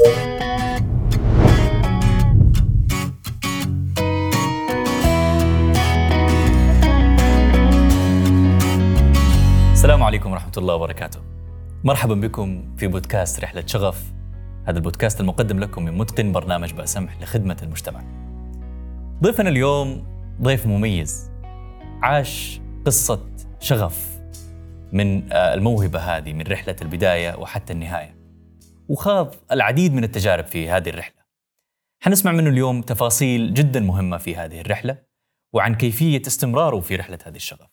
السلام عليكم ورحمة الله وبركاته. مرحبا بكم في بودكاست رحلة شغف. هذا البودكاست المقدم لكم من متقن برنامج بأسمح لخدمة المجتمع. ضيفنا اليوم ضيف مميز عاش قصة شغف من آه، الموهبة هذه من رحلة البداية وحتى النهاية. وخاض العديد من التجارب في هذه الرحلة. حنسمع منه اليوم تفاصيل جدا مهمة في هذه الرحلة وعن كيفية استمراره في رحلة هذه الشغف.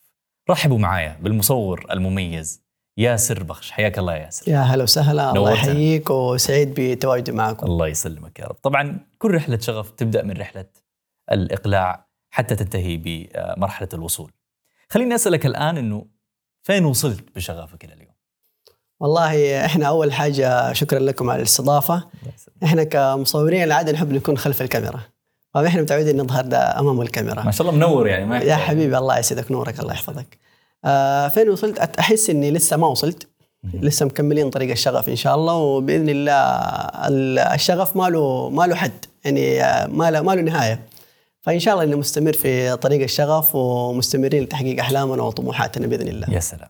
رحبوا معايا بالمصور المميز ياسر بخش. حياك الله يا ياسر. يا هلا وسهلا. الله. يحييك وسعيد بتواجدي معكم. الله يسلمك يا رب. طبعا كل رحلة شغف تبدأ من رحلة الإقلاع حتى تنتهي بمرحلة الوصول. خليني أسألك الآن أنه فين وصلت بشغفك إلى اليوم؟ والله إحنا أول حاجة شكرا لكم على الاستضافة. إحنا كمصورين العادة نحب نكون خلف الكاميرا. فاحنا متعودين نظهر ده أمام الكاميرا. ما شاء الله منور يعني ما يا حبيبي الله يسعدك نورك الله يحفظك. آه فين وصلت؟ أحس إني لسه ما وصلت. لسه مكملين طريق الشغف إن شاء الله وبإذن الله ال- الشغف ما له ما له حد. يعني آه، ما له ما له نهاية. فإن شاء الله إني مستمر في طريق الشغف ومستمرين لتحقيق أحلامنا وطموحاتنا بإذن الله. يا سلام.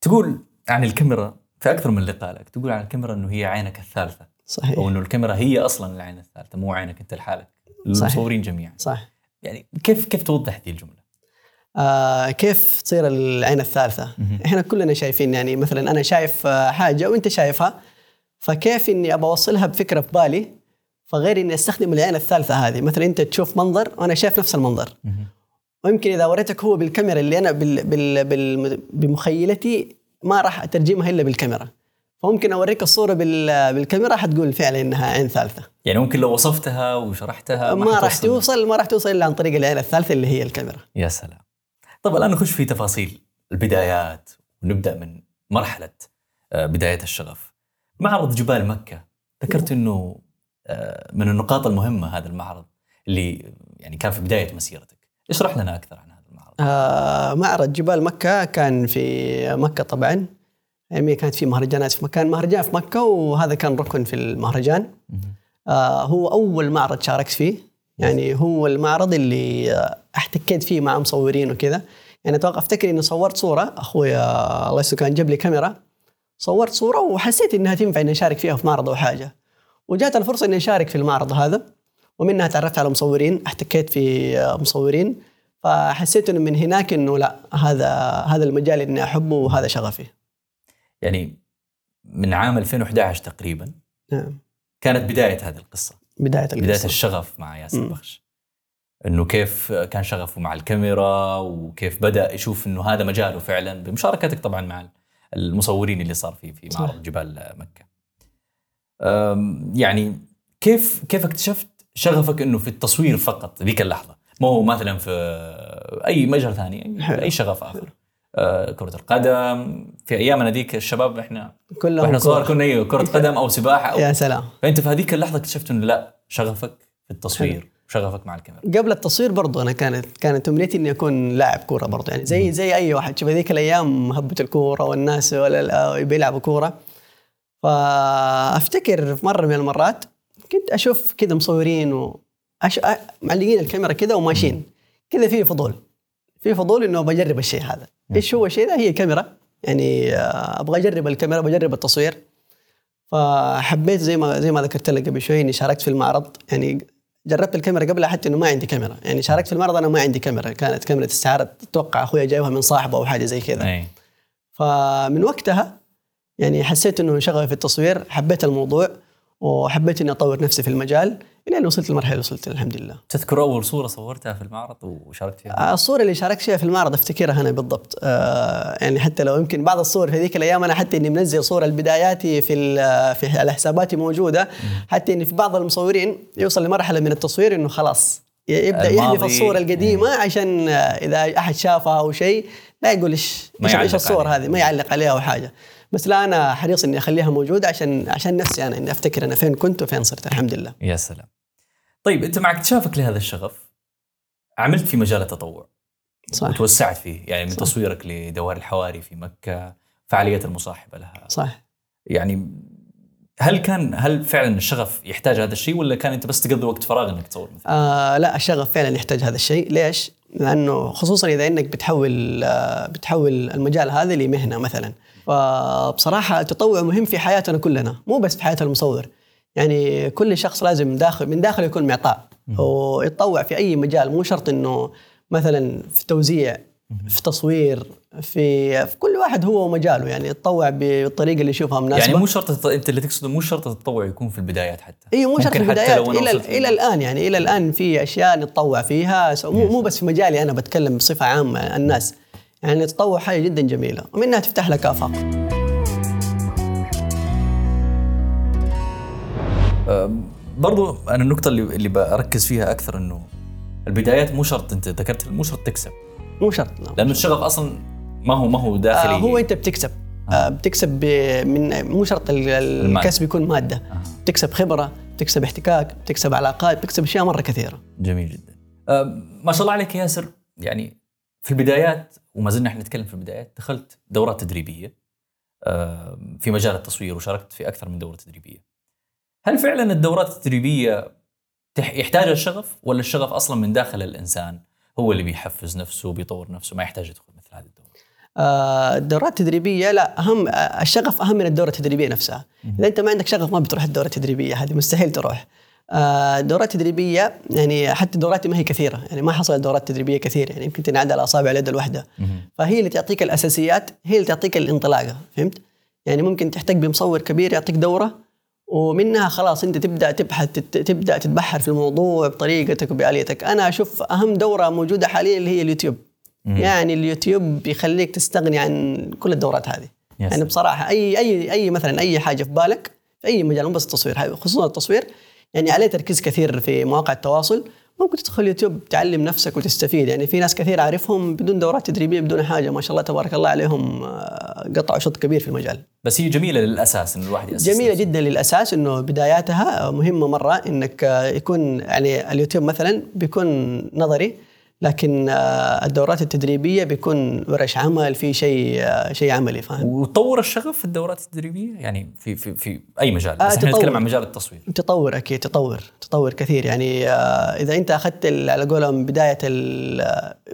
تقول عن الكاميرا في أكثر من لقاء لك تقول عن الكاميرا أنه هي عينك الثالثة صحيح أو أنه الكاميرا هي أصلا العين الثالثة مو عينك أنت لحالك. المصورين جميعا صح يعني كيف كيف توضح هذه الجملة؟ آه كيف تصير العين الثالثة؟ مهم. إحنا كلنا شايفين يعني مثلا أنا شايف آه، حاجة وأنت شايفها فكيف إني ابى أوصلها بفكرة في بالي فغير إني أستخدم العين الثالثة هذه مثلا أنت تشوف منظر وأنا شايف نفس المنظر. ويمكن إذا وريتك هو بالكاميرا اللي أنا بال بال بال بمخيلتي ما راح أترجمها إلا بالكاميرا. فممكن أوريك الصورة بال بالكاميرا حتقول فعلا إنها عين ثالثة. يعني ممكن لو وصفتها وشرحتها ما راح حتوصل. توصل ما راح توصل إلا عن طريق العين الثالثة اللي هي الكاميرا. يا سلام. طب الآن نخش في تفاصيل البدايات ونبدأ من مرحلة آه، بداية الشغف. معرض جبال مكة. ذكرت أنه آه، من النقاط المهمة هذا المعرض اللي يعني كان في بداية مسيرتك. اشرح لنا أكثر عن هذا المعرض آه معرض جبال مكة كان في مكة طبعا. يعني كانت في مهرجانات في مكان مهرجان في مكة وهذا كان ركن في المهرجان. آه هو أول معرض شاركت فيه. يعني هو المعرض اللي آه، احتكيت فيه مع مصورين وكذا. يعني أتوقع أفتكر إني صورت صورة. اخويا الله يسلمه كان جاب لي كاميرا. صورت صورة وحسيت إنها تنفع إني أشارك فيها في معرض أو حاجة. وجات الفرصة إني أشارك في المعرض هذا. ومنها تعرفت على مصورين احتكيت في آه، مصورين. فحسيت إنه من هناك إنه لا هذا هذا المجال إني أحبه وهذا شغفي يعني من عام 2011 تقريبا نعم كانت بداية هذه القصة بداية القصة بداية الشغف مع ياسر. بخش إنه كيف كان شغفه مع الكاميرا وكيف بدأ يشوف إنه هذا مجاله فعلا بمشاركتك طبعا مع المصورين اللي صار في في. معرض جبال مكة. يعني كيف كيف اكتشفت شغفك إنه في التصوير فقط ذيك اللحظة ما هو مثلا في أي مجال ثاني حلو. أي شغف آخر. أه، كرة القدم. في أيامنا ذيك الشباب إحنا كلهم وإحنا صغار. كنا أيوة، كرة قدم أو سباحة أو يا سلام. فأنت في هذيك اللحظة اكتشفت إنه لا شغفك في التصوير وشغفك مع الكاميرا. قبل التصوير برضو أنا كانت كانت أمنيتي إني أكون لاعب كورة برضو. يعني زي زي أي واحد. شوف هذيك الأيام هبة الكورة والناس ولا بيلعبوا كورة. فأفتكر في مرة من المرات كنت أشوف كذا مصورين و أش... معلقين الكاميرا كذا وماشيين. كذا في فضول. في فضول إنه بجرب الشيء هذا. إيش هو الشيء ده؟ هي كاميرا. يعني آه، أبغى أجرب الكاميرا بجرب التصوير. فحبيت زي ما زي ما ذكرت لك قبل شوي إني شاركت في المعرض. يعني جربت الكاميرا قبلها حتى إنه ما عندي كاميرا. يعني شاركت في المعرض أنا ما عندي كاميرا. كانت كاميرا استعارة أتوقع أخويا جايبها من صاحبه أو حاجة زي كذا. فمن وقتها يعني حسيت إنه شغفي في التصوير. حبيت الموضوع. وحبيت إني أطور نفسي في المجال إلى أن وصلت للمرحلة اللي وصلت الحمد لله. تذكر أول صورة صورتها في المعرض وشاركت فيها؟ الصورة اللي شاركت فيها في المعرض أفتكرها أنا بالضبط آه يعني حتى لو يمكن بعض الصور في ذيك الأيام أنا حتى إني منزل صورة لبداياتي في في على حساباتي موجودة حتى إني في بعض المصورين يوصل لمرحلة من التصوير إنه خلاص يبدأ. يحذف الصورة القديمة عشان آه، إذا أحد شافها أو شيء لا يقول إيش إيش الصور. هذه ما يعلق عليها أو حاجة بس لا أنا حريص إني أخليها موجودة عشان عشان نفسي أنا إني أفتكر أنا فين كنت وفين صرت الحمد لله. يا سلام طيب أنت مع اكتشافك لهذا الشغف عملت في مجال التطوع صح وتوسعت فيه يعني من صح. تصويرك لدوار الحواري في مكة فعاليات المصاحبة لها صح يعني هل كان هل فعلا الشغف يحتاج هذا الشيء ولا كان أنت بس تقضي وقت فراغ إنك تصور مثلا؟ آه لا الشغف فعلا يحتاج هذا الشيء ليش؟ لأنه خصوصا إذا إنك بتحول آه بتحول المجال هذا لمهنة مثلا فبصراحة التطوع مهم في حياتنا كلنا مو بس في حياة المصور. يعني كل شخص لازم داخل من داخل يكون معطاء. ويتطوع في أي مجال مو شرط إنه مثلا في توزيع في تصوير في, في كل واحد هو ومجاله يعني يتطوع بالطريقة اللي يشوفها مناسبة. يعني مو شرط أنت اللي تقصده مو شرط التطوع يكون في البدايات حتى. اي مو شرط البدايات إلى إلى الآن. يعني إلى الآن في أشياء نتطوع فيها. مو مو بس في مجالي أنا بتكلم بصفة عامة الناس. يعني التطوع حاجة جدا جميلة ومنها تفتح لك آفاق. برضو أنا النقطة اللي اللي بركز فيها أكثر إنه البدايات مو شرط أنت ذكرت مو شرط تكسب. مو شرط لا. لأنه الشغف أصلا ما هو ما هو داخلي. آه هو أنت بتكسب. آه. بتكسب ب- من مو شرط. الكسب يكون مادة. بتكسب خبرة بتكسب احتكاك بتكسب علاقات بتكسب أشياء مرة كثيرة. جميل جدا. آه ما شاء الله عليك ياسر. يعني في البدايات وما زلنا إحنا نتكلم في البدايات دخلت دورات تدريبية آه في مجال التصوير وشاركت في أكثر من دورة تدريبية. هل فعلا الدورات التدريبية يحتاجها الشغف ولا الشغف أصلا من داخل الإنسان هو اللي بيحفز نفسه وبيطور نفسه ما يحتاج يدخل مثل هذه الدورة؟ آه الدورات التدريبية لا أهم الشغف أهم من الدورة التدريبية نفسها. إذا أنت ما عندك شغف ما بتروح الدورة التدريبية هذه مستحيل تروح. آه الدورات التدريبيه يعني حتى دوراتي ما هي كثيرة يعني ما حصلت دورات تدريبية كثير يعني يمكن تنعد على أصابع اليد الواحدة. فهي اللي تعطيك الأساسيات هي اللي تعطيك الانطلاقة فهمت؟ يعني ممكن تحتاج بمصور كبير يعطيك دورة ومنها خلاص أنت تبدأ تبحث تبدأ تتبحر في الموضوع بطريقتك وبآليتك. أنا أشوف أهم دورة موجودة حاليا اللي هي اليوتيوب. يعني اليوتيوب بيخليك تستغني عن كل الدورات هذه. يا يعني. بصراحة أي أي أي مثلا أي حاجة في بالك في أي مجال مو بس التصوير خصوصا التصوير يعني عليه تركيز كثير في مواقع التواصل ممكن تدخل يوتيوب تعلم نفسك وتستفيد يعني في ناس كثير أعرفهم بدون دورات تدريبية بدون حاجة ما شاء الله تبارك الله عليهم آه، قطعوا شوط كبير في المجال بس هي جميلة للأساس انه الواحد يأسس جميلة نفسه. جدا للأساس إنه بداياتها مهمة مرة إنك آه، يكون يعني اليوتيوب مثلا بيكون نظري لكن آه، الدورات التدريبية بيكون ورش عمل في شيء آه، شيء عملي فاهم؟ وتطور الشغف في الدورات التدريبية؟ يعني في في في أي مجال؟ آه، بس إحنا تطور. نتكلم عن مجال التصوير. تطور أكيد تطور تطور كثير. يعني إذا أنت أخذت على قولهم بداية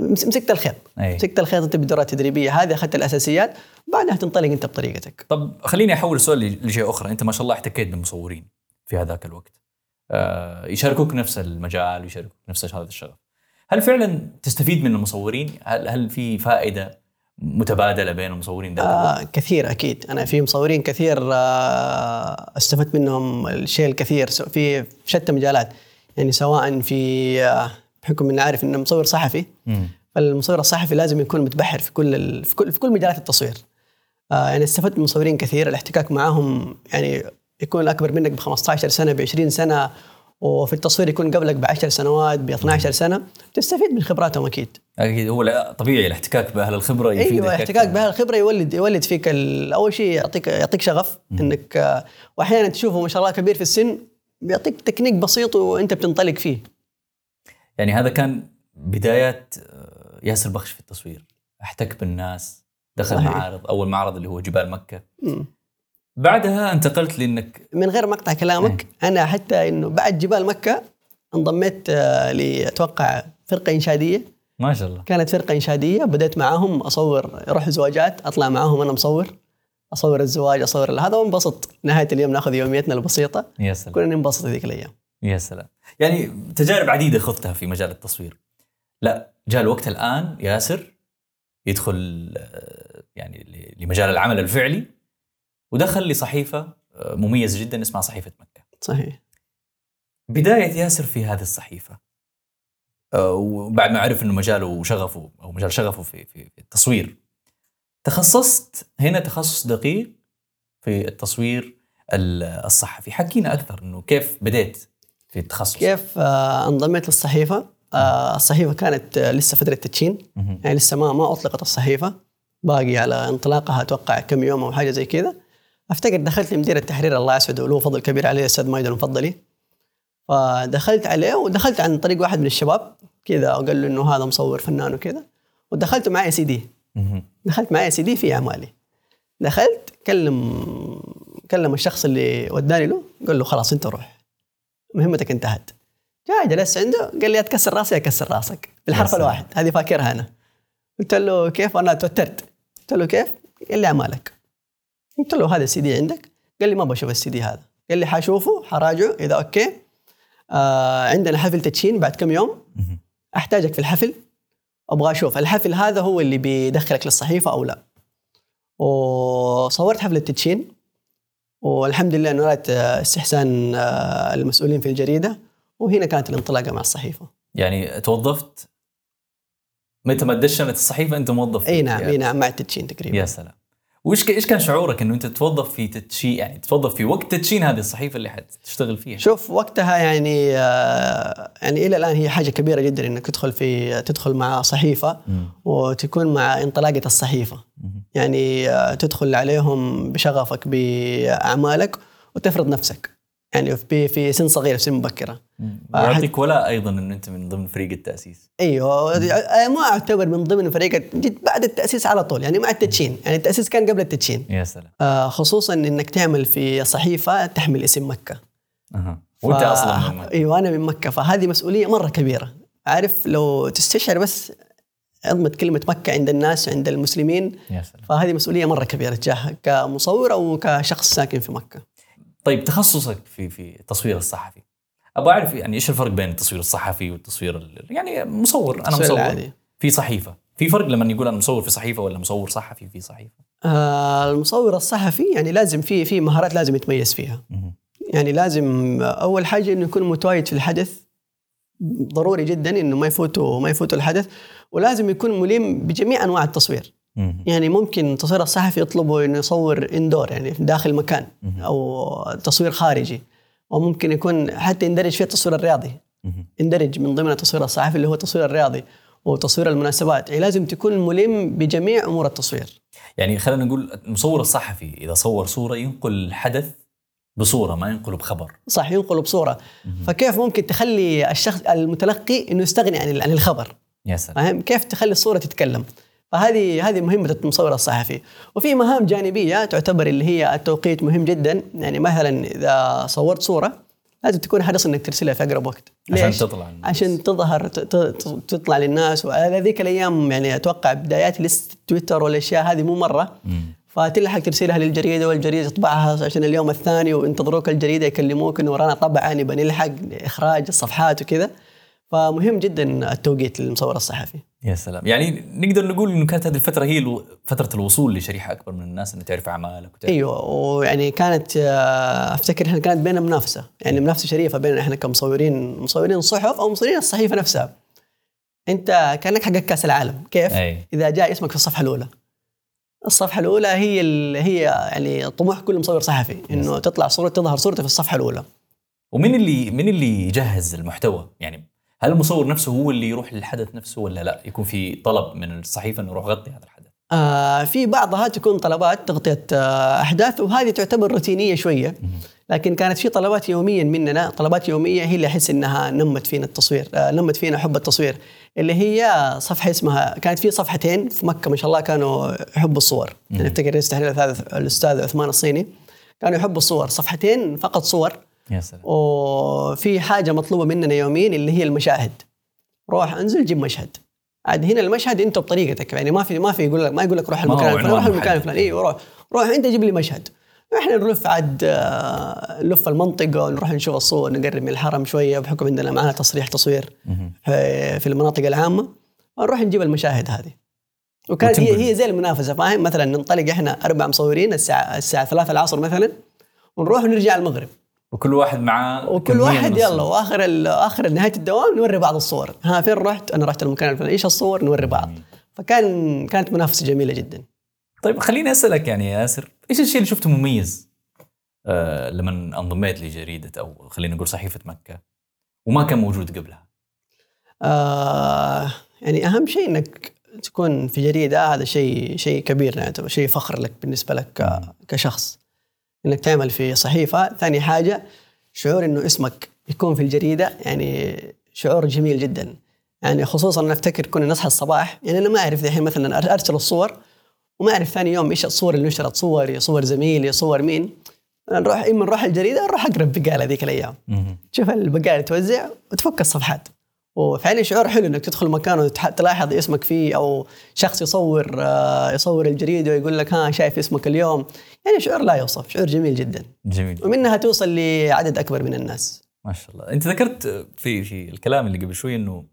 مسكت الخيط. أي. مسكت الخيط انت بالدورات التدريبيه هذه أخذت الأساسيات بعدها تنطلق أنت بطريقتك. طب خليني أحول السؤال لشيء أخرى. أنت ما شاء الله احتكيت بمصورين في هذاك الوقت. يشاركوك نفس المجال ويشاركوك نفس هذا الشغف. هل فعلا تستفيد من المصورين هل هل في فائدة متبادلة بين المصورين الوقت؟ آه كثير أكيد أنا في مصورين كثير آه استفدت منهم الشيء الكثير في في شتى مجالات يعني سواء في آه بحكم إني عارف إنه مصور صحفي مم. فالمصور الصحفي لازم يكون متبحر في كل ال- في كل في كل مجالات التصوير آه يعني استفدت من مصورين كثير الاحتكاك معاهم يعني يكون أكبر منك ب 15 سنة ب 20 سنة وفي التصوير يكون قبلك ب 10 سنوات ب 12 سنة تستفيد من خبراتهم أكيد أكيد هو طبيعي الاحتكاك بأهل الخبرة يفيدك أيوه احتكاك أكثر. بهذه الخبرة يولد يولد فيك أول شيء يعطيك يعطيك شغف إنك آه، وأحيانا تشوفه ما شاء الله كبير في السن بيعطيك تكنيك بسيط وأنت بتنطلق فيه يعني هذا كان بدايات آه، ياسر بخش في التصوير أحتك بالناس دخل صحيح. معارض أول معرض اللي هو جبال مكة مم. بعدها انتقلت لإنك من غير مقطع كلامك أنا حتى إنه بعد جبال مكة انضميت آه، لأتوقع فرقة إنشادية. ما شاء الله. كانت فرقة إنشادية بدأت معاهم أصور أروح زواجات أطلع معاهم أنا مصور. أصور الزواج أصور هذا وانبسط نهاية اليوم ناخذ يوميتنا البسيطة. يا سلام. كنا ننبسط ذيك الأيام. يا سلام. يعني تجارب عديدة خضتها في مجال التصوير. لا جاء الوقت الآن ياسر يدخل آه، يعني لمجال العمل الفعلي. ودخل لصحيفة آه، مميزه جدا اسمها صحيفة مكة. صحيح. بداية ياسر في هذه الصحيفة آه، وبعد ما عرف إنه مجاله وشغفه أو مجال شغفه في في التصوير تخصصت هنا تخصص دقيق في التصوير ال- الصحفي. حكينا أكثر إنه كيف بديت في التخصص. كيف آه، انضميت للصحيفة؟ الصحيفة كانت لسه فتره تدشين. يعني لسه ما ما أطلقت الصحيفة. باقي على انطلاقها أتوقع كم يوم أو حاجة زي كذا. افتكر دخلت لمدير التحرير الله يسعده وله فضل كبير عليه الأستاذ مايد المفضلي. فدخلت عليه ودخلت عن طريق واحد من الشباب كذا وقال له إنه هذا مصور فنان وكذا. ودخلت معي سي دي. دخلت معي سي دي في أعمالي. دخلت كلم كلم الشخص اللي وداني له قال له خلاص أنت روح. مهمتك انتهت. جاء جلست عنده قال لي أتكسر راسي أكسر راسك. بالحرف. الواحد. هذه فاكرها أنا. قلت له كيف؟ أنا توترت. قلت له كيف؟ قال لي أعمالك. قلت له هذا السي دي عندك؟ قال لي ما بشوف السي دي هذا. قال لي حاشوفه حراجعه إذا okay. آه عندنا حفل تدشين بعد كم يوم. أحتاجك في الحفل. أبغى أشوف الحفل هذا هو اللي بيدخلك للصحيفة أو لا. وصورت حفله تدشين والحمد لله نالت آه، استحسان آه، المسؤولين في الجريدة. وهنا كانت الانطلاقة مع الصحيفة. يعني توظفت؟ متى ما دشنت الصحيفة أنت موظف إي نعم إي نعم مع التدشين تقريبا. يا سلام. وإيش ك- إيش كان شعورك إنه أنت تتوظف في تدشين يعني تتوظف في وقت تدشين هذه الصحيفة اللي حتشتغل فيها شوف وقتها يعني آه، يعني إلى الآن هي حاجة كبيرة جدا إنك تدخل في تدخل مع صحيفة. وتكون مع انطلاقة الصحيفة. يعني آه، تدخل عليهم بشغفك بأعمالك وتفرض نفسك يعني في في سن صغير في سن مبكرة. ويعطيك ولا أيضا انه أنت من ضمن فريق التأسيس. أيوه ما أعتبر من ضمن فريق جيت بعد التأسيس على طول يعني مع التدشين يعني التأسيس كان قبل التدشين. يا سلام. آه، خصوصا إنك تعمل في صحيفة تحمل اسم مكة. أها. وأنت أصلا من مكة. أيوه أنا من مكة فهذه مسؤولية مرة كبيرة. عارف لو تستشعر بس عظمة كلمة مكة عند الناس عند المسلمين يا سلام. فهذه مسؤولية مرة كبيرة تجاهك كمصور أو كشخص ساكن في مكة. طيب تخصصك في في التصوير الصحفي أبغى أعرف يعني إيش الفرق بين التصوير الصحفي والتصوير ال- يعني مصور أنا مصور العادي. في صحيفة في فرق لما يقول أنا مصور في صحيفة ولا مصور صحفي في صحيفة آه المصور الصحفي يعني لازم في في مهارات لازم يتميز فيها. يعني لازم أول حاجة إنه يكون متواجد في الحدث ضروري جدا إنه ما يفوته ما يفوته الحدث ولازم يكون ملم بجميع أنواع التصوير. يعني ممكن التصوير الصحفي يطلبوا إنه يصور اندور يعني داخل مكان. أو تصوير خارجي. وممكن يكون حتى يندرج فيه التصوير الرياضي. يندرج من ضمن التصوير الصحفي اللي هو التصوير الرياضي وتصوير المناسبات. يعني لازم تكون ملم بجميع أمور التصوير. يعني خلينا نقول المصور الصحفي إذا صور صورة ينقل الحدث بصورة ما ينقله بخبر. صح ينقل بصورة. فكيف ممكن تخلي الشخص المتلقي إنه يستغني عن عن الخبر؟ يا سلام. كيف تخلي الصورة تتكلم؟ فهذه هذه مهمة المصور الصحفي. وفي مهام جانبية تعتبر اللي هي التوقيت مهم جدا. يعني مثلا إذا صورت صورة لازم تكون حريص إنك ترسلها في أقرب وقت. عشان ليش؟ تطلع الناس. عشان تظهر تطلع للناس. وهذيك الأيام يعني أتوقع بدايات لست تويتر والأشياء هذه مو مرة. مم. فتلحق ترسلها للجريدة والجريدة تطبعها عشان اليوم الثاني وينتظروك الجريدة يكلموك إنه ورانا طبعه نبى نلحق اخراج الصفحات وكذا. فمهم جدا التوقيت للمصور الصحفي. يا سلام. يعني نقدر نقول إنه كانت هذه الفترة هي فترة الوصول لشريحة أكبر من الناس إنه تعرف أعمالك وتعرف أيوه ويعني كانت آه، أفتكر إحنا كانت بيننا منافسة. يعني منافسة شريفة بيننا إحنا كمصورين مصورين صحف أو مصورين الصحيفة نفسها. أنت كأنك حقك كأس العالم. كيف؟ أي. إذا جاء اسمك في الصفحة الأولى. الصفحة الأولى هي ال- هي يعني طموح كل مصور صحفي إنه تطلع صورة تظهر صورته في الصفحة الأولى. ومين اللي مين اللي يجهز المحتوى؟ يعني هل المصور نفسه هو اللي يروح للحدث نفسه ولا لا؟ يكون في طلب من الصحيفة إنه روح غطي هذا الحدث. آه في بعضها تكون طلبات تغطية آه أحداث وهذه تعتبر روتينية شوية. لكن كانت في طلبات يوميا مننا طلبات يومية هي اللي أحس إنها نمت فينا التصوير آه نمت فينا حب التصوير. اللي هي صفحة اسمها كانت في صفحتين في مكة ما شاء الله كانوا يحبوا الصور. افتكر رئيس الثالث الأستاذ عثمان الصيني. كانوا يحبوا الصور. صفحتين فقط صور. يا سلام. وفي حاجة مطلوبة مننا يوميا اللي هي المشاهد. روح انزل جيب مشهد. عاد هنا المشهد انت بطريقتك يعني ما في ما في يقول لك ما يقول لك روح المكان الفلاني عنوان روح المكان. الفلاني أيوه روح روح انت جيب لي مشهد. إحنا نلف عاد آه، نلف المنطقة ونروح نشوف الصور نقرب من الحرم شوية بحكم عندنا معنا تصريح تصوير. في المناطق العامة. ونروح نجيب المشاهد هذه. وكانت هي. هي زي المنافسة فاهم؟ مثلا ننطلق إحنا أربع مصورين الساعة الساعة 3 العصر مثلا ونروح ونرجع المغرب. وكل واحد معاه وكل واحد يلا. وآخر آخر نهاية الدوام نوري بعض الصور. ها فين رحت؟ أنا رحت المكان الفلاني. إيش الصور؟ نوري بعض. فكان كانت منافسة جميلة جدا. طيب خليني أسألك يعني يا ياسر إيش الشيء اللي شفته مميز آه لما انضميت لجريدة أو خلينا نقول صحيفة مكة وما كان موجود قبلها؟ آه يعني أهم شيء إنك تكون في جريدة هذا شيء شيء كبير يعني شيء فخر لك بالنسبة لك كشخص. إنك تعمل في صحيفة. ثاني حاجة شعور إنه اسمك يكون في الجريدة يعني شعور جميل جدا. يعني خصوصا أنا أفتكر كنا نصحى الصباح يعني أنا ما أعرف الحين مثلا أرسل الصور وما أعرف ثاني يوم إيش الصور اللي نشرت صوري صور زميلي صور مين. نروح إما نروح الجريدة نروح أقرأ بقالة ذيك الأيام. تشوف البقالة توزع وتفك الصفحات. وفعلا شعور حلو إنك تدخل مكان وتلاحظ اسمك فيه أو شخص يصور آه، يصور الجريدة ويقول لك ها شايف اسمك اليوم. يعني شعور لا يوصف شعور جميل جدا. جميل. ومنها توصل لعدد أكبر من الناس. ما شاء الله. أنت ذكرت في في الكلام اللي قبل شوي إنه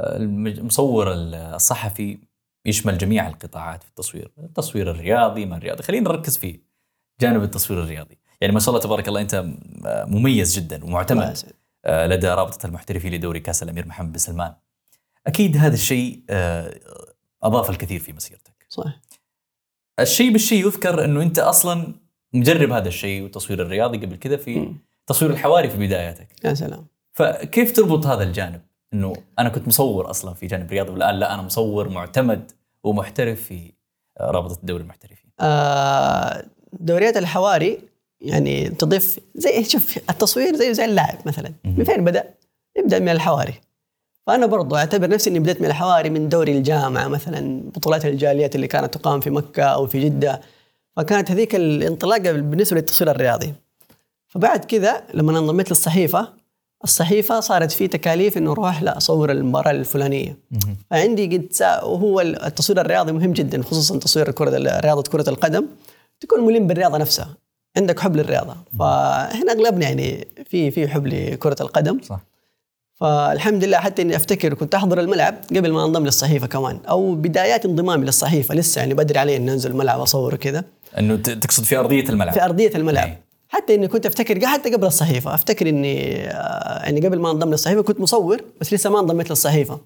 المج- المصور الصحفي يشمل جميع القطاعات في التصوير. التصوير الرياضي ما الرياضي. خلينا نركز في جانب التصوير الرياضي. يعني ما شاء الله تبارك الله أنت مميز جدا ومعتمد. آه، لدى رابطة المحترفين لدوري كأس الأمير محمد بن سلمان. أكيد هذا الشيء آه، أضاف الكثير في مسيرتك. صح الشيء بالشيء يذكر أنه أنت أصلا مجرب هذا الشيء والتصوير الرياضي قبل كذا في. تصوير الحواري في بداياتك. يا سلام. فكيف تربط هذا الجانب؟ أنه أنا كنت مصور أصلا في جانب رياضي والآن لا أنا مصور معتمد ومحترف في آه، رابطة الدوري المحترفين. آه، دوريات الحواري يعني تضيف زي شوف التصوير زي زي اللاعب مثلا. من فين بدأ؟ يبدأ من الحواري. فأنا برضو أعتبر نفسي إني بديت من الحواري من دوري الجامعة مثلا بطولات الجاليات اللي كانت تقام في مكة أو في جدة. فكانت هذيك الانطلاقة بالنسبة للتصوير الرياضي. فبعد كذا لما انضميت للصحيفة الصحيفة صارت في تكاليف إنه أروح لا اصور المباراة الفلانية. فعندي قد وهو التصوير الرياضي مهم جدا خصوصا تصوير كرة رياضة كرة القدم. تكون ملم بالرياضة نفسها. عندك حب للرياضة. فاحنا أغلبنا يعني في في حب لكرة القدم. صح. فالحمد لله حتى إني أفتكر كنت أحضر الملعب قبل ما أنضم للصحيفة كمان أو بدايات انضمامي للصحيفة لسه يعني بدري علي إني أنزل الملعب اصور وكذا. إنه تقصد في أرضية الملعب. في أرضية الملعب. إيه. حتى إني كنت أفتكر حتى قبل الصحيفة أفتكر إني آه، يعني قبل ما أنضم للصحيفة كنت مصور بس لسه ما أنضميت للصحيفة.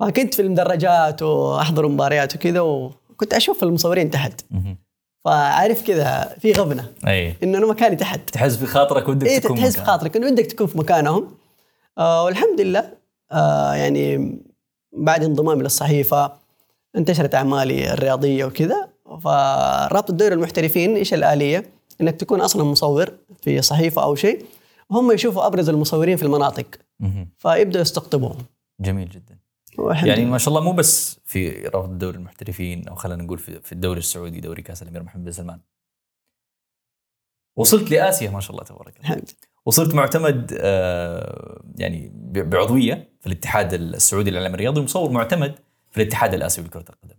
فكنت في المدرجات وأحضر مباريات وكذا وكنت أشوف المصورين تحت. فعارف كذا في غبنة. أي. إنه أنا مكاني تحت. تحس في خاطرك ودك إيه تكون تحس في. خاطرك إنه بدك تكون في مكانهم. آه والحمد لله آه يعني بعد انضمامي للصحيفة انتشرت أعمالي الرياضية وكذا. فرابطه دوري المحترفين إيش الآلية؟ إنك تكون أصلا مصور في صحيفة أو شيء هم يشوفوا أبرز المصورين في المناطق. فيبدأوا يستقطبوهم جميل جدا. يعني. ما شاء الله مو بس في رابطه دوري المحترفين أو خلينا نقول في, الدوري السعودي دوري كأس الأمير محمد بن سلمان وصلت لآسيا ما شاء الله تبارك الله وصرت معتمد آه، يعني بعضوية في الاتحاد السعودي للاعلام الرياضي ومصور معتمد في الاتحاد الآسيوي لكرة القدم.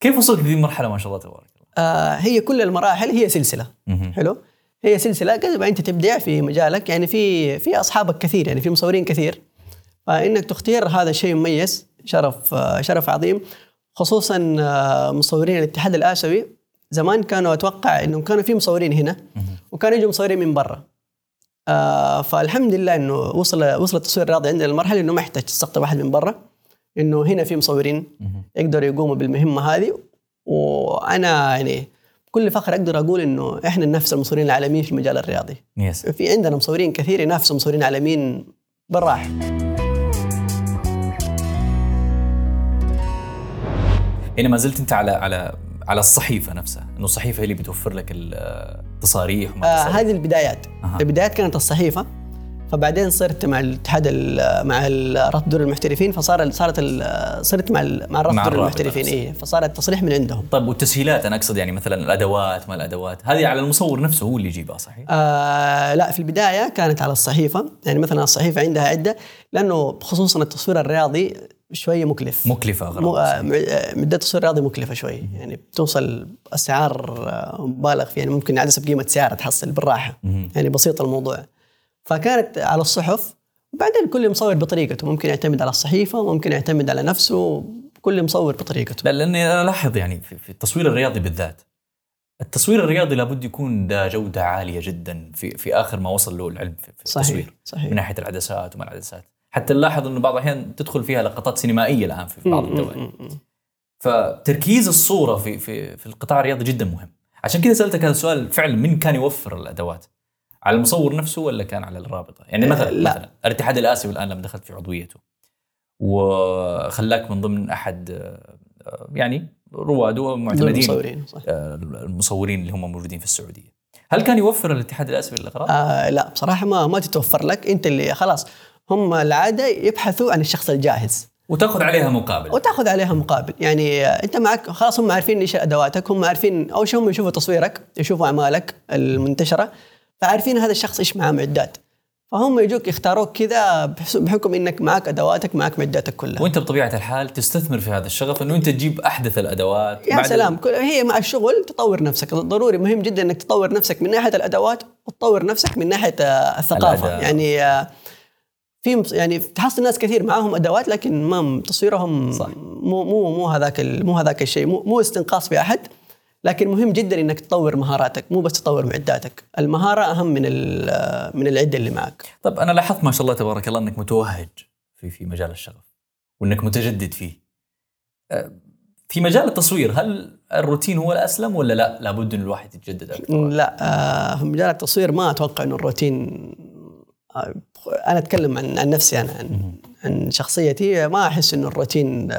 كيف وصلت لذي المرحلة ما شاء الله تبارك الله؟ آه هي كل المراحل هي سلسلة. حلو هي سلسلة قبل أنت تبدع في مجالك يعني في في أصحابك كثير يعني في مصورين كثير فإنك تختار هذا شيء مميز شرف شرف عظيم خصوصا آه، مصورين الاتحاد الآسيوي. زمان كانوا أتوقع إنهم كانوا في مصورين هنا. وكانوا يجوا مصورين من برا. آه فالحمد لله إنه وصل وصل التصوير الرياضي عندنا للمرحلة إنه ما يحتاج تستقطب واحد من برا إنه هنا في مصورين. يقدروا يقوموا بالمهمة هذه. وأنا يعني بكل فخر أقدر أقول إنه إحنا ننافس المصورين العالميين في المجال الرياضي. يس في عندنا مصورين كثير ينافسوا مصورين عالميين بالراحة. يعني ما زلت انت على على على الصحيفة نفسها إنه الصحيفة هي اللي بتوفر لك التصاريح وما آه. هذه البدايات أها. البدايات كانت الصحيفة فبعدين صرت مع الاتحاد ال- مع رابطه دور المحترفين فصار صارت صرت مع مع رابطه مع دور المحترفين. اي فصار التصريح من عندهم طيب والتسهيلات أنا أقصد يعني مثلا الأدوات ما الأدوات هذه على المصور نفسه هو اللي يجيبها صحيح؟ آه لا في البداية كانت على الصحيفة يعني مثلا الصحيفة عندها عدة لأنه خصوصا التصوير الرياضي شوية مكلف. مكلفة اغراض آه، م- مدة التصوير الرياضي مكلفة شوي. يعني بتوصل السعار آه، مبالغ فيه. يعني ممكن عدسة بقيمة سيارة تحصل بالراحة. مهم. يعني بسيط الموضوع. فكانت على الصحف وبعدين كل مصور بطريقته. ممكن يعتمد على الصحيفة ممكن يعتمد على نفسه. كل مصور بطريقته. لا لأني أنا ألاحظ يعني في, التصوير الرياضي بالذات. التصوير الرياضي لابد يكون ذا جودة عالية جدا في في آخر ما وصل له العلم في, في صحيح التصوير. من صحيح ناحية العدسات وما العدسات. حتى نلاحظ إنه بعض الأحيان تدخل فيها لقطات سينمائية الآن في بعض الدول. فتركيز الصورة في في في القطاع الرياضي جدا مهم. عشان كذا سألتك هذا السؤال فعلا من كان يوفر الأدوات؟ على المصور نفسه ولا كان على الرابطة؟ يعني مثلا لا. مثلا الاتحاد الآسيوي الآن لما دخلت في عضويته وخلاك من ضمن أحد آه، يعني رواده دول ومعتمدين مصورين صح. آه، المصورين اللي هم موجودين في السعودية. هل كان يوفر الاتحاد الآسيوي الاغراض؟ آه لا بصراحة ما ما تتوفر لك. أنت اللي خلاص هم العادة يبحثوا عن الشخص الجاهز. وتأخذ عليها مقابل. وتأخذ عليها مقابل. يعني أنت معك خلاص هم عارفين إيش أدواتك هم عارفين أول شيء هم يشوفوا تصويرك يشوفوا أعمالك المنتشرة فعارفين هذا الشخص إيش معاه معدات. فهم يجوك يختاروك كذا بحكم إنك معك أدواتك معك معداتك كلها. وأنت بطبيعة الحال تستثمر في هذا الشغف إنه أنت تجيب أحدث الأدوات يا سلام ال... هي مع الشغل تطور نفسك. ضروري مهم جدا إنك تطور نفسك من ناحية الأدوات وتطور نفسك من ناحية آه، الثقافة. الأداء. يعني آه، في يعني تحصل ناس كثير معاهم أدوات لكن ما تصويرهم صح. مو مو مو هذاك مو هذاك الشيء مو, مو استنقاص في أحد. لكن مهم جدا إنك تطور مهاراتك مو بس تطور معداتك. المهارة أهم من من العدة اللي معك. طب أنا لاحظت ما شاء الله تبارك الله إنك متوهج في في مجال الشغف وإنك متجدد فيه. أه، في مجال التصوير هل الروتين هو الأسلم ولا لا؟ لابد إن الواحد يتجدد أكثر. لا في مجال التصوير ما أتوقع إنه الروتين أنا أتكلم عن عن نفسي أنا عن, عن شخصيتي ما أحس انه الروتين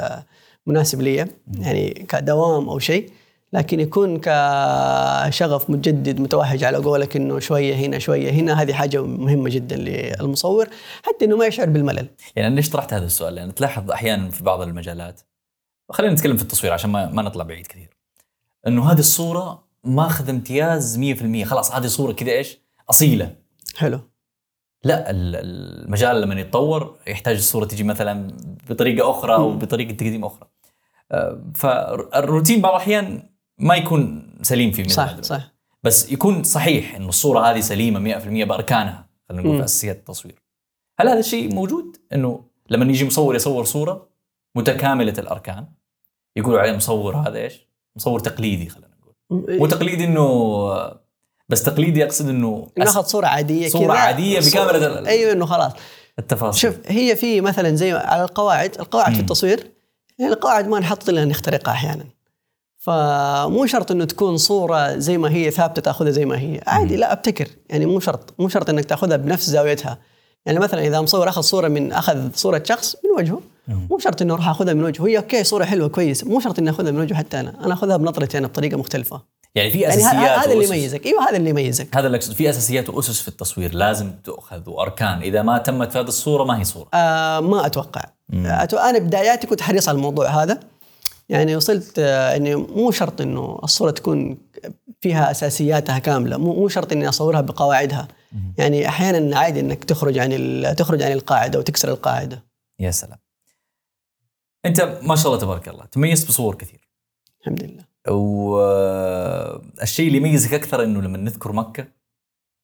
مناسب لي يعني كدوام أو شيء لكن يكون كشغف متجدد متوهج على قولك إنه شوية هنا شوية هنا هذه حاجة مهمة جدا للمصور حتى إنه ما يشعر بالملل. يعني أنا ليش طرحت هذا السؤال؟ لأن تلاحظ أحيانا في بعض المجالات خلينا نتكلم في التصوير عشان ما, ما نطلع بعيد كثير. إنه هذه الصورة ماخذ امتياز 100% خلاص هذه صورة كذا إيش؟ أصيلة. حلو. لا المجال لما يتطور يحتاج الصورة تجي مثلا بطريقة أخرى أو بطريقة تقديم أخرى. آه، فالروتين بعض الأحيان ما يكون سليم في صح صح. بس يكون صحيح انه الصورة هذه سليمة 100% بأركانها خلينا نقول في أساسيات التصوير. هل هذا الشيء موجود؟ إنه لما يجي مصور يصور صورة متكاملة الأركان يقولوا عليه مصور هذا إيش؟ مصور تقليدي خلينا نقول. مو تقليدي إنه بس تقليدي أقصد إنه ناخذ صورة عادية صورة عادية بكامله أيوه إنه خلاص. التفاصيل. شوف هي في مثلا زي على القواعد القواعد م. في التصوير يعني القواعد ما نحط إلا نخترقها أحيانا. فمو شرط إنه تكون صورة زي ما هي ثابتة تأخذها زي ما هي. عادي لا أبتكر. يعني مو شرط مو شرط إنك تأخذها بنفس زاويتها. يعني مثلا إذا مصور أخذ صورة من أخذ صورة شخص من وجهه مو شرط إنه أروح أخذها من وجهه. هي أوكي صورة حلوة كويس. مو شرط إني أخذها من وجهه حتى أنا. أنا أخذها بنظرتي أنا بطريقة مختلفة. يعني في اساسيات يعني هذا اللي يميزك. إيوه هذا اللي يميزك. هذا اللي في أساسيات وأسس في التصوير. لازم تؤخذ وأركان. إذا ما تمت في هذه الصورة ما هي صورة. آه ما أتوقع. مم. أنا بداياتي كنت حريص على الموضوع هذا. يعني وصلت آه، إني مو شرط إنه الصورة تكون فيها أساسياتها كاملة. مو مو شرط إني أصورها بقواعدها. يعني أحيانا عادي إنك تخرج عن تخرج عن القاعدة وتكسر القاعدة. يا سلام. أنت ما شاء الله تبارك الله تميزت بصور كثير. الحمد لله. والشيء اللي يميزك أكثر إنه لما نذكر مكة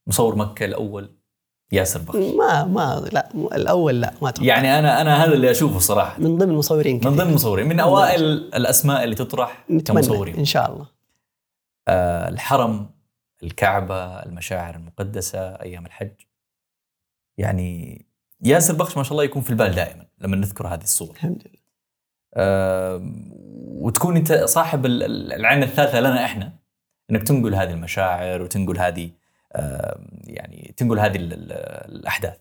مصور مكة الأول ياسر بخش. ما ما لا الأول لا ما أتوقع. يعني أنا أنا هذا اللي أشوفه صراحة. من ضمن المصورين من ضمن المصورين من أوائل الأسماء اللي تطرح كمصورين. إن شاء الله. آه الحرم الكعبة المشاعر المقدسة أيام الحج. يعني ياسر بخش ما شاء الله يكون في البال دائما لما نذكر هذه الصور. الحمد لله. وتكون انت صاحب العين الثالثة لنا إحنا. انك تنقل هذه المشاعر وتنقل هذه يعني تنقل هذه الأحداث.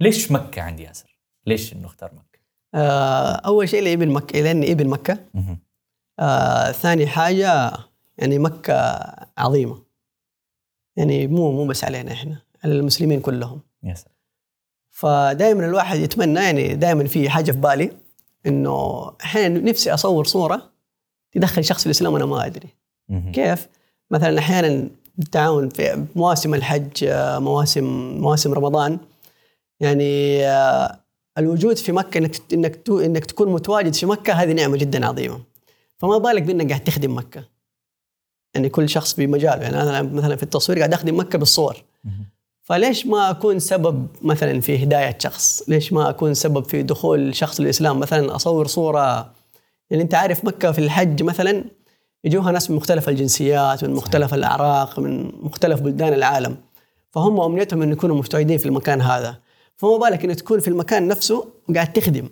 ليش مكة عند ياسر؟ ليش إنه اختار مكة؟ آه أول شيء لابن مكه لاني ابن مكة. آه ثاني حاجة يعني مكة عظيمة. يعني مو مو بس علينا إحنا على المسلمين كلهم. يس فدائما الواحد يتمنى يعني دائما في حاجة في بالي. إنه أحيانا نفسي أصور صورة تدخل شخص في الإسلام وأنا ما أدري. كيف؟ مثلا أحيانا بالتعاون في مواسم الحج مواسم مواسم رمضان. يعني آه، الوجود في مكة إنك إنك إنك تكون متواجد في مكة هذه نعمة جدا عظيمة. فما بالك بإنك قاعد تخدم مكة؟ يعني كل شخص بمجاله. يعني أنا مثلا في التصوير قاعد أخدم مكة بالصور. فليش ما أكون سبب مثلا في هداية شخص؟ ليش ما أكون سبب في دخول شخص للإسلام؟ مثلا أصور صورة يعني أنت عارف مكة في الحج مثلا يجوها ناس من مختلف الجنسيات من مختلف الأعراق من مختلف بلدان العالم. فهم أمنيتهم إن يكونوا مستعدين في المكان هذا. فما بالك انك تكون في المكان نفسه قاعد تخدم؟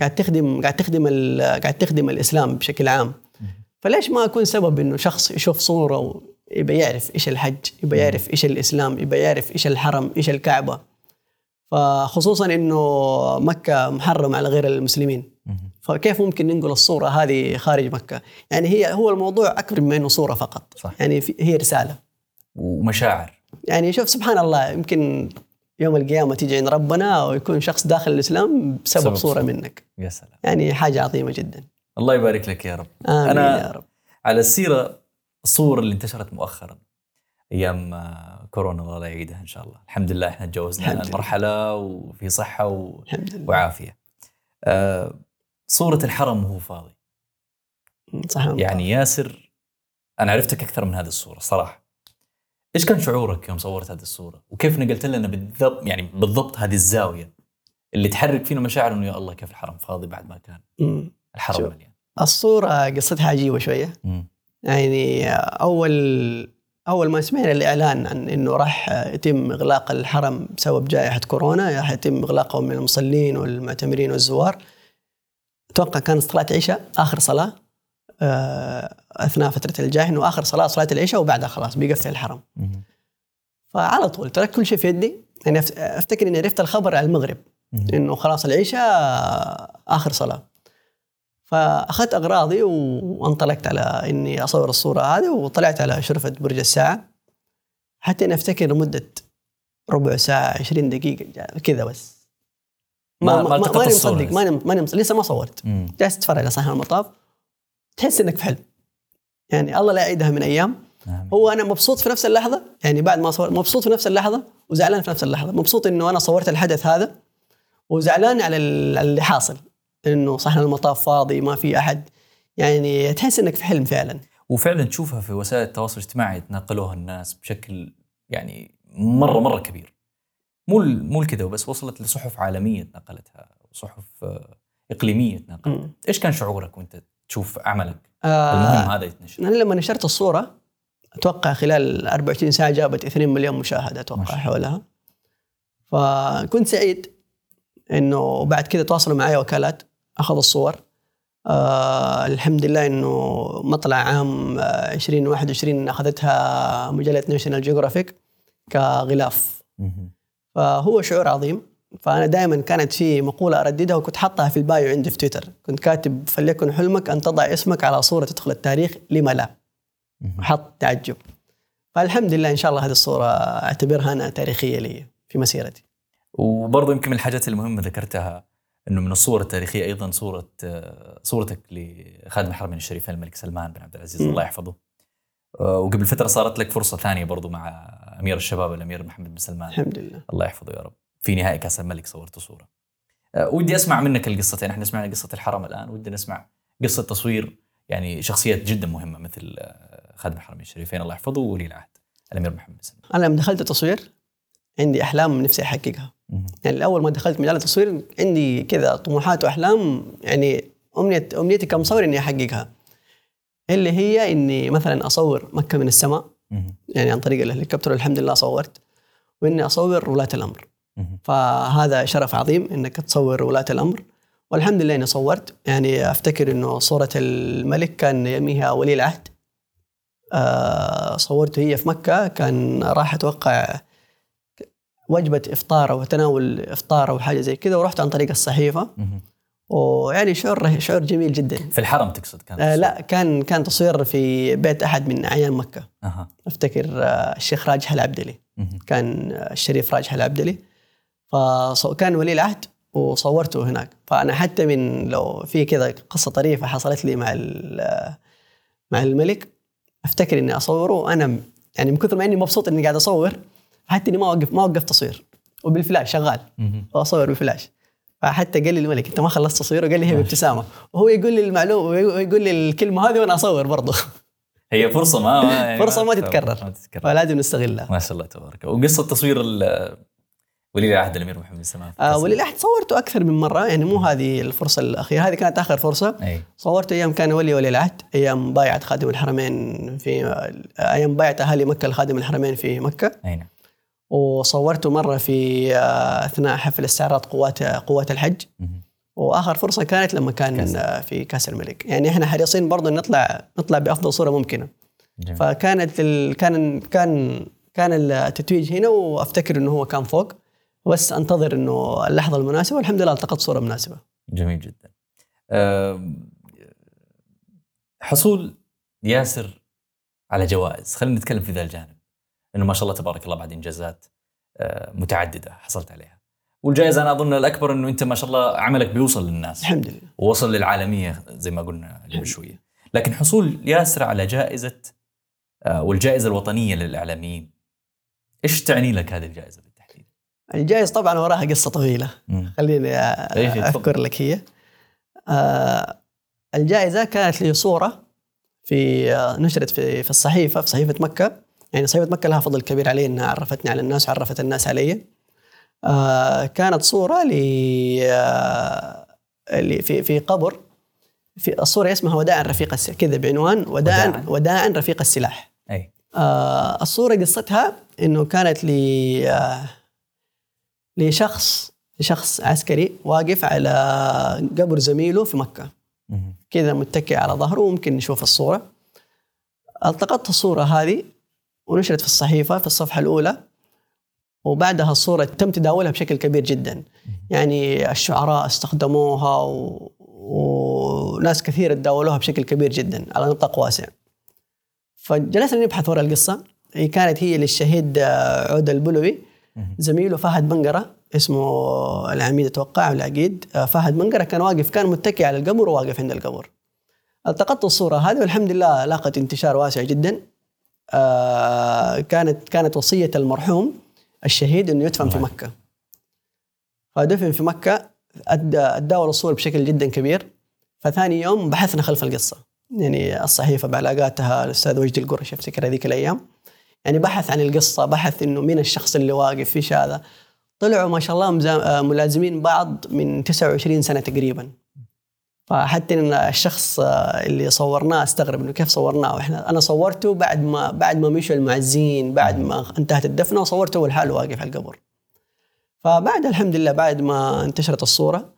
قاعد تخدم قاعد تخدم قاعد تخدم الإسلام بشكل عام. فليش ما أكون سبب إنه شخص يشوف صورة ويبقى يعرف إيش الحج يبقى يعرف إيش الإسلام يبقى يعرف إيش الحرم إيش الكعبة. فخصوصا إنه مكة محرم على غير المسلمين. فكيف ممكن ننقل الصورة هذه خارج مكة؟ يعني هي هو الموضوع أكبر من إنه صورة فقط. صح. يعني هي رسالة. ومشاعر. يعني شوف سبحان الله يمكن يوم القيامة تيجي عند ربنا ويكون شخص داخل الإسلام بسبب صورة صورة. منك. يا سلام. يعني حاجة عظيمة جدا. الله يبارك لك يا رب. آمين أنا- يا رب. على السيرة الصور اللي انتشرت مؤخرا أيام آه، كورونا الله لا يعيدها إن شاء الله الحمد لله إحنا تجاوزنا. المرحلة وفي صحة و... وعافية آه، صورة الحرم وهو فاضي صح يعني ياسر أنا عرفتك أكثر من هذه الصورة صراحة إيش كان شعورك يوم صورت هذه الصورة وكيف نقلت لنا بالضبط يعني بالضبط هذه الزاوية اللي تحرك فينا مشاعر إنه يا الله كيف الحرم فاضي بعد ما كان. الحرم. مليان الصورة قصتها عجيبة شوية مم. يعني أول أول ما سمعنا الإعلان عن إنه راح يتم إغلاق الحرم بسبب جائحة كورونا راح يتم إغلاقه من المصلين والمعتمرين والزوار أتوقع كانت صلاة عشاء آخر صلاة آه، أثناء فترة الجائحة إنه آخر صلاة صلاة العشاء وبعدها خلاص بيقفل الحرم. فعلى طول تركت كل شيء في يدي يعني أفتكر إني عرفت الخبر على المغرب. إنه خلاص العشاء آخر صلاة فأخذت أغراضي وانطلقت على إني أصور الصورة هذه وطلعت على شرفة برج الساعة. حتى اني أفتكر لمدة ربع ساعة 20 دقيقة كذا بس. ما- ما التقطت ماني الصورة مصدق. ماني ماني مص- لسه ما صورت. جالس تتفرج على صحن المطاف. تحس إنك في حلم. يعني الله لا يعيدها من أيام. آمين. هو أنا مبسوط في نفس اللحظة. يعني بعد ما صور مبسوط في نفس اللحظة وزعلان في نفس اللحظة. مبسوط إنه أنا صورت الحدث هذا وزعلان على اللي حاصل. إنه صحن المطاف فاضي ما في أحد. يعني تحس إنك في حلم فعلا. وفعلا تشوفها في وسائل التواصل الاجتماعي يتناقلوها الناس بشكل يعني مرة مرة كبير. مو مو كذا وبس وصلت لصحف عالمية تناقلتها وصحف آه، إقليمية تناقلتها. إيش كان شعورك وأنت تشوف عملك؟ آه المهم هذا يتنشر. أنا لما نشرت الصورة أتوقع خلال 24 ساعة جابت 2 مليون مشاهدة أتوقع الله. حولها. فكنت سعيد إنه بعد كذا تواصلوا معي وكالات. اخذوا الصور. آه الحمد لله إنه مطلع عام آه، 2021 أخذتها مجلة ناشونال جيوغرافيك كغلاف. فهو شعور عظيم. فأنا دائما كانت في مقولة أرددها وكنت حاطها في البايو عندي في تويتر. كنت كاتب فليكن حلمك أن تضع اسمك على صورة تدخل التاريخ لما لا. وحط تعجب. فالحمد لله إن شاء الله هذه الصورة أعتبرها أنا تاريخية لي في مسيرتي. وبرضه يمكن من الحاجات المهمة ذكرتها إنه من الصور التاريخية أيضا صورة صورتك لخادم الحرمين الشريفين الملك سلمان بن عبد العزيز. الله يحفظه. آه، وقبل فترة صارت لك فرصة ثانية برضو مع أمير الشباب الأمير محمد بن سلمان. الحمد لله. الله يحفظه يا رب. في نهائي كاس الملك صورت صورة. آه، ودي أسمع منك القصتين. إحنا سمعنا قصة الحرم الآن ودي نسمع قصة تصوير يعني شخصيات جدا مهمة مثل آه، خادم الحرمين الشريفين الله يحفظه وولي العهد الأمير محمد بن سلمان. أنا لما دخلت التصوير عندي أحلام نفسي أحققها. يعني اول ما دخلت مجال التصوير عندي كذا طموحات وأحلام يعني امنيه أمنيتي كمصور إني أحققها. اللي هي إني مثلا أصور مكة من السماء. يعني عن طريق الهليكوبتر الحمد لله صورت وإني أصور ولاة الأمر. فهذا شرف عظيم إنك تصور ولاة الأمر. والحمد لله إني صورت. يعني أفتكر إنه صورة الملك كان يميها ولي العهد. آه صورته هي في مكة كان راح أتوقع وجبة إفطار أو تناول إفطار أو حاجة زي كذا ورحت عن طريق الصحيفة. مهم. ويعني شعور شعور جميل جدا. في الحرم تقصد كان آه لا كان كان تصوير في بيت أحد من أعيان مكة. أها. أفتكر آه الشيخ راجح العبدلي. كان الشريف راجح العبدلي. فكان ولي العهد وصورته هناك. فأنا حتى من لو في كذا قصة طريفة حصلت لي مع مع الملك أفتكر إني أصوره. وأنا يعني من كثر ما إني مبسوط إني قاعد أصور حتى إني ما اوقف ما وقفت تصوير. وبالفلاش شغال. واصور بالفلاش فحتى قال لي الملك أنت ما خلصت تصوير؟ وقال لي هي بابتسامه وهو يقول لي المعلومه ويقول لي الكلمة هذه وأنا أصور برضه هي فرصة ما ما- يعني فرصة ما تتكرر. ما تتكرر. فلازم نستغلها. ما شاء الله تبارك. وقصة تصوير ال- ولي العهد الأمير محمد بن سلمان. آه ولي العهد صورته أكثر من مرة. يعني مو هذه الفرصة الأخيرة. هذه كانت آخر فرصة. أي. صورت أيام كان ولي ولي العهد. أيام بايعة خادم الحرمين في أيام بايعة أهالي مكة لخادم الحرمين في مكة. أي نعم. وصورته مرة في آه، أثناء حفل استعراض قوات قوات الحج. وآخر فرصة كانت لما كان كاس. آه، في كاس الملك. يعني إحنا حريصين برضه نطلع نطلع بأفضل صورة ممكنة. جميل. فكانت ال... كان كان كان التتويج هنا وأفتكر إنه هو كان فوق. بس أنتظر إنه اللحظة المناسبة. والحمد لله التقطت صورة مناسبة. جميل جدا. حصول ياسر على جوائز. خلينا نتكلم في ذا الجانب. انه ما شاء الله تبارك الله بعد إنجازات آه، متعددة حصلت عليها. والجائزة أنا أظن الأكبر إنه أنت ما شاء الله عملك بيوصل للناس. الحمد لله. ووصل للعالمية زي ما قلنا قبل شوية. لكن حصول ياسر على جائزة آه، والجائزة الوطنية للإعلاميين إيش تعني لك هذه الجائزة بالتحديد؟ الجائزة طبعا وراها قصة طويلة. مم. خليني إيه،. أذكر لك هي. آه، الجائزة كانت لي صورة في نشرت في في الصحيفة في صحيفة مكة. يعني صحيفة مكة لها فضل كبير علي إنها عرفتني على الناس وعرفت الناس علي. آه، كانت صورة ل آه، اللي في في قبر. في الصورة اسمها وداعا رفيق السلاح كذا بعنوان وداعا وداعاً؟ رفيق السلاح. أي. آه الصورة قصتها إنه كانت ل آه لشخص لشخص عسكري واقف على قبر زميله في مكة. كذا متكئ على ظهره وممكن نشوف الصورة. ألتقطت الصورة هذه. ونشرت في الصحيفة في الصفحة الأولى وبعدها الصورة تم تداولها بشكل كبير جدا. يعني الشعراء استخدموها و... وناس كثير تداولوها بشكل كبير جدا على نطاق واسع. فجلسنا نبحث وراء القصة. هي كانت هي للشهيد آه، عود البلوي. زميله فهد منقرة اسمه العميد أتوقع أو العقيد. آه، فهد منقرة كان واقف كان متكئ على القبر وواقف عند القبر. التقطت الصورة هذه والحمد لله لاقت انتشار واسع جدا. كانت كانت وصية المرحوم الشهيد إنه يدفن في الله. مكة. فدفن في مكة أدى تداول الصور بشكل جدا كبير. فثاني يوم بحثنا خلف القصة. يعني الصحيفة بعلاقاتها الأستاذ وجدي القرش أفتكر هذيك الأيام. يعني بحث عن القصة بحث إنه مين الشخص اللي واقف فيش هذا. طلعوا ما شاء الله آه، ملازمين بعض من 29 سنة تقريبا. فحتى إن الشخص آه، اللي صورناه استغرب إنه كيف صورناه. وإحنا أنا صورته بعد ما بعد ما مشوا المعزين بعد ما انتهت الدفنة وصورته هو لحاله واقف على القبر. فبعد الحمد لله بعد ما انتشرت الصورة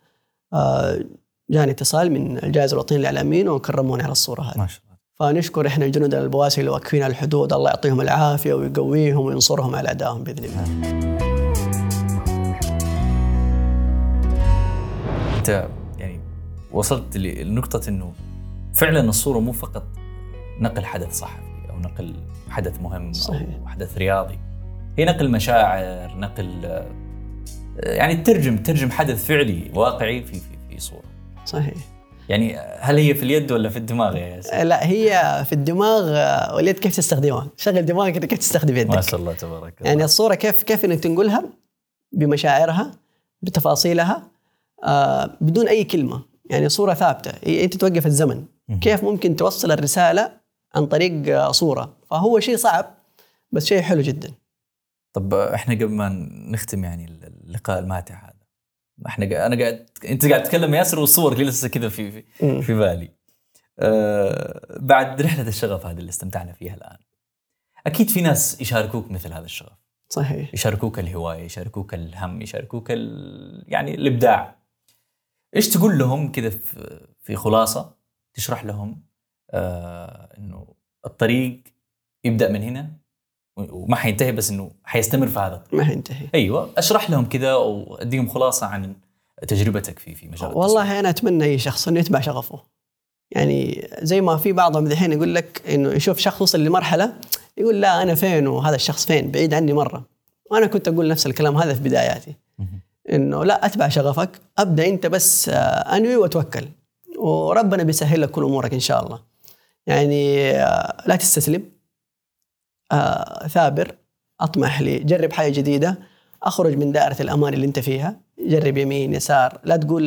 آه، جاني اتصال من الجائزة الوطنية للإعلاميين وكرموني على الصورة هذه. ما شاء الله. فنشكر إحنا الجنود البواسل اللي واقفين على الحدود. الله يعطيهم العافية ويقويهم وينصرهم على اعدائهم بإذن الله. أنت وصلت ل- لنقطة إنه فعلا الصورة مو فقط نقل حدث صحفي أو نقل حدث مهم صحيح. أو حدث رياضي. هي نقل مشاعر نقل يعني ترجم ترجم حدث فعلي واقعي في في, في صورة. صحيح. يعني هل هي في اليد ولا في الدماغ يا ياسر؟ لا هي في الدماغ واليد كيف تستخدمها؟ شغل دماغك كيف تستخدم يدك. ما شاء الله تبارك الله. يعني الصورة كيف كيف إنك تنقلها؟ بمشاعرها بتفاصيلها آه بدون أي كلمة. يعني صورة ثابتة هي أنت توقف الزمن. كيف ممكن توصل الرسالة عن طريق آه، صورة فهو شيء صعب بس شيء حلو جدا طب إحنا قبل ما نختم يعني اللقاء الماتع هذا إحنا قا- أنا قاعد أنت قاعد تتكلم يا ياسر والصور لسه كذا في في. في بالي. أه بعد رحلة الشغف هذه اللي استمتعنا فيها الآن. أكيد في ناس يشاركوك مثل هذا الشغف، صحيح يشاركوك الهواية، يشاركوك الهم، يشاركوك ال... يعني الإبداع. إيش تقول لهم كذا في, خلاصة تشرح لهم آه إنه الطريق يبدأ من هنا وما حينتهي بس إنه حيستمر في هذا الطريق. ما حينتهي أيوه أشرح لهم كذا وأديهم خلاصة عن تجربتك في في مجال التصوير. والله أنا أتمنى أي شخص إنه يتبع شغفه يعني زي ما في بعضهم دحين يقول لك إنه يشوف شخص وصل لمرحلة يقول لا أنا فين وهذا الشخص فين بعيد عني مرة وأنا كنت أقول نفس الكلام هذا في بداياتي. إنه لا أتبع شغفك أبدأ أنت بس آه، أنوي وتوكل وربنا بيسهل لك كل أمورك إن شاء الله. يعني آه، لا تستسلم. آه، ثابر. أطمح لي. جرب حاجة جديدة. أخرج من دائرة الأمان اللي أنت فيها. جرب يمين يسار. لا تقول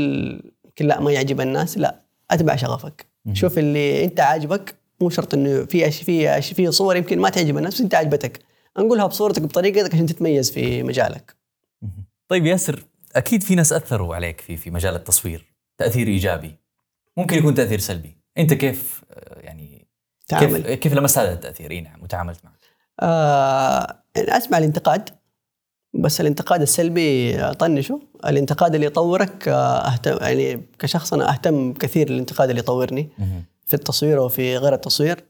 لا ما يعجب الناس. لا أتبع شغفك. شوف اللي أنت عاجبك. مو شرط إنه في في في صور يمكن ما تعجب الناس بس أنت عجبتك نقولها بصورتك بطريقتك عشان تتميز في مجالك. طيب ياسر أكيد في ناس أثروا عليك في في مجال التصوير تأثير إيجابي. ممكن يكون تأثير سلبي. أنت كيف آه، يعني تعامل. كيف كيف لمست هذا التأثير؟ إي نعم وتعاملت معه. آه أسمع الانتقاد بس الانتقاد السلبي طنشه الانتقاد اللي يطورك آه، اهتم يعني كشخص أنا أهتم كثير للانتقاد اللي يطورني. في التصوير وفي غير التصوير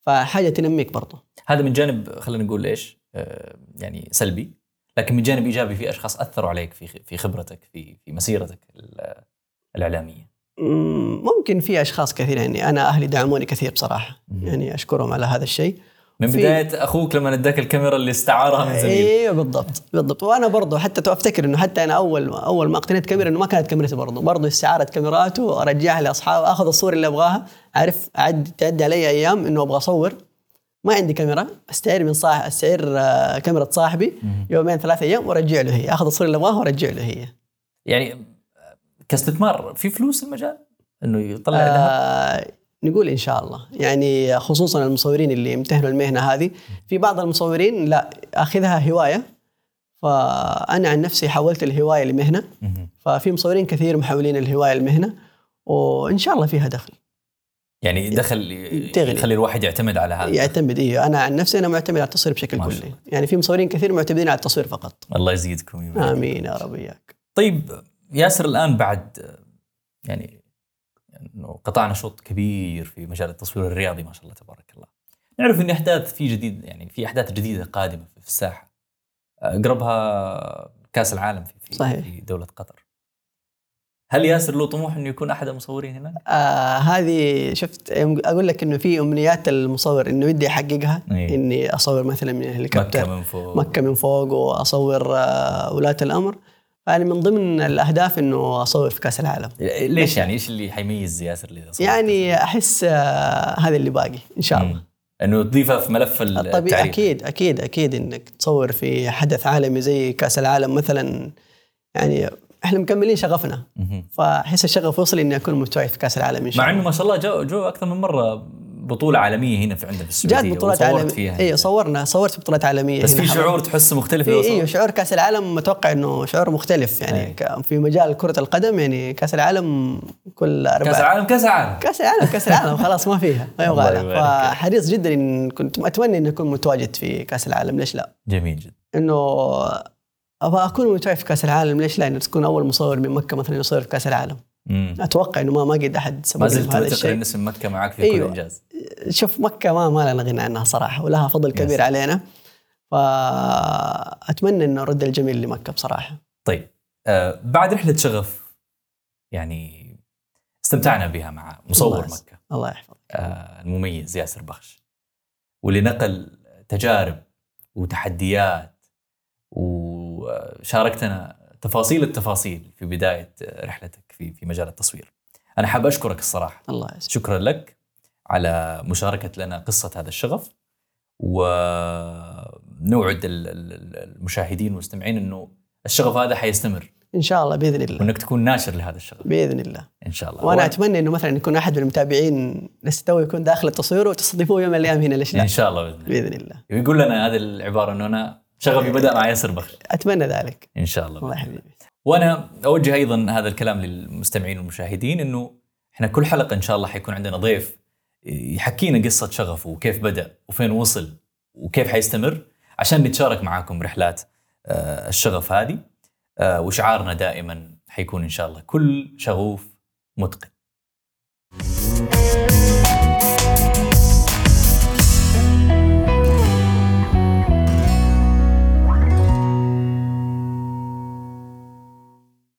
فحاجة تنميك برضه. هذا من جانب خلينا نقول إيش؟ آه، يعني سلبي. لكن من جانب إيجابي في أشخاص أثروا عليك في في خبرتك في في مسيرتك ال- الإعلامية. مم، ممكن في أشخاص كثير يعني أنا أهلي دعموني كثير بصراحة. مم. يعني أشكرهم على هذا الشيء. من في- بداية أخوك لما اداك الكاميرا اللي استعارها من زميل أيوه بالضبط بالضبط. وأنا برضه حتى أفتكر إنه حتى أنا أول أول ما اقتنيت كاميرا إنه ما كانت كاميرتي برضه برضه استعارة كاميرات وأرجعها لاصحاب أخذ الصور اللي أبغاها. عارف اعد تعدي علي أيام إنه أبغى أصور. ما عندي كاميرا أستعير من صاحب أستعير آه، كاميرا صاحبي يومين ثلاث أيام وأرجع له هي. آخذ الصور اللي أبغاها وأرجع له هي. يعني كاستثمار في فلوس المجال؟ إنه يطلع آه نقول إن شاء الله. يعني خصوصا المصورين اللي يمتهنوا المهنة هذه. في بعض المصورين لا أخذها هواية. فأنا عن نفسي حولت الهواية لمهنة. ففي مصورين كثير محولين الهواية لمهنة. وإن شاء الله فيها دخل. يعني دخل. يخلي الواحد يعتمد على هذا يعتمد إيه أنا عن نفسي أنا معتمد على التصوير بشكل كلي يعني في مصورين كثير معتمدين على التصوير فقط الله يزيدكم يبارك. آمين يا رب إياك طيب ياسر الآن بعد يعني إنه قطعنا شوط كبير في مجال التصوير الرياضي ما شاء الله تبارك الله. نعرف ان احداث في جديد يعني في أحداث جديدة قادمة في الساحة. أقربها كأس العالم في في, صحيح. في دولة قطر. هل ياسر له طموح إنه يكون أحد المصورين هناك؟ آه هذه شفت أقول لك إنه في أمنيات المصور إنه ودي أحققها إيه. إني أصور مثلا من مكة الهليكوبتر من فوق. مكة من فوق وأصور آه ولاة الأمر. يعني من ضمن الأهداف إنه أصور في كأس العالم. ليش يعني؟ إيش اللي حيميز ياسر اللي صور يعني أحس آه هذا اللي باقي إن شاء الله. إنه تضيفها في ملف طبيعي التعريف أكيد أكيد أكيد إنك تصور في حدث عالمي زي كأس العالم مثلا. يعني إحنا مكملين شغفنا. فأحس الشغف وصل إني أكون متواجد في كأس العالم إن شاء مع الله. انه ما شاء الله جو جو أكثر من مرة بطولة عالمية هنا في عندنا في السعودية. جات بطولات فيها. أيوه صورنا. صورت بطولات عالمية بس في. شعور تحسه مختلف أيوه صور. شعور كأس العالم متوقع إنه شعور مختلف. يعني أي. في مجال كرة القدم يعني كأس العالم كل أربع كأس العالم كأس العالم. كأس العالم كأس العالم. خلاص ما فيها. ما يبغى فحريص جدا إن كنت أتمنى إني أكون متواجد في كأس العالم. ليش لا؟ جميل جدا. إنه أبغى أكون متواجد في كأس العالم. ليش لا؟ إنه تكون أول مصور من مكة مثلا يصور في كأس العالم. مم. أتوقع إنه ما ما قد أحد سبق ما زلت إن اسم مكة معك في أيوة. كل إنجاز. شوف مكة ما ما لنا غنى عنها صراحة ولها فضل يس. كبير علينا. فأتمنى إنه ارد الجميل لمكة بصراحة. طيب. آه بعد رحلة شغف يعني استمتعنا بها مع مصور الله مكة. الله يحفظك. آه المميز ياسر بخش واللي نقل تجارب وتحديات وشاركتنا تفاصيل التفاصيل في بداية رحلتك في في مجال التصوير. أنا حاب أشكرك الصراحة. الله يسلمك شكرا لك على مشاركة لنا قصة هذا الشغف ونوعد ال- ال- المشاهدين والمستمعين إنه الشغف هذا حيستمر. إن شاء الله بإذن الله. وإنك تكون ناشر لهذا الشغف. بإذن الله. إن شاء الله. وأنا أتمنى إنه مثلا يكون أحد من المتابعين لسه تو يكون داخل التصوير وتستضيفوه يوم من الأيام هنا ليش لا؟ إن شاء الله بإذن الله. بإذن الله. ويقول لنا هذه العبارة إنه أنا شغفي بدأ مع ياسر بخش أتمنى ذلك. إن شاء الله. الله. يحبيبي وأنا أوجه أيضا هذا الكلام للمستمعين والمشاهدين إنه إحنا كل حلقة إن شاء الله حيكون عندنا ضيف يحكينا قصة شغفه وكيف بدأ وفين وصل وكيف حيستمر عشان نتشارك معاكم رحلات آه، الشغف هذه آه، وشعارنا دائما حيكون إن شاء الله كل شغوف متقن.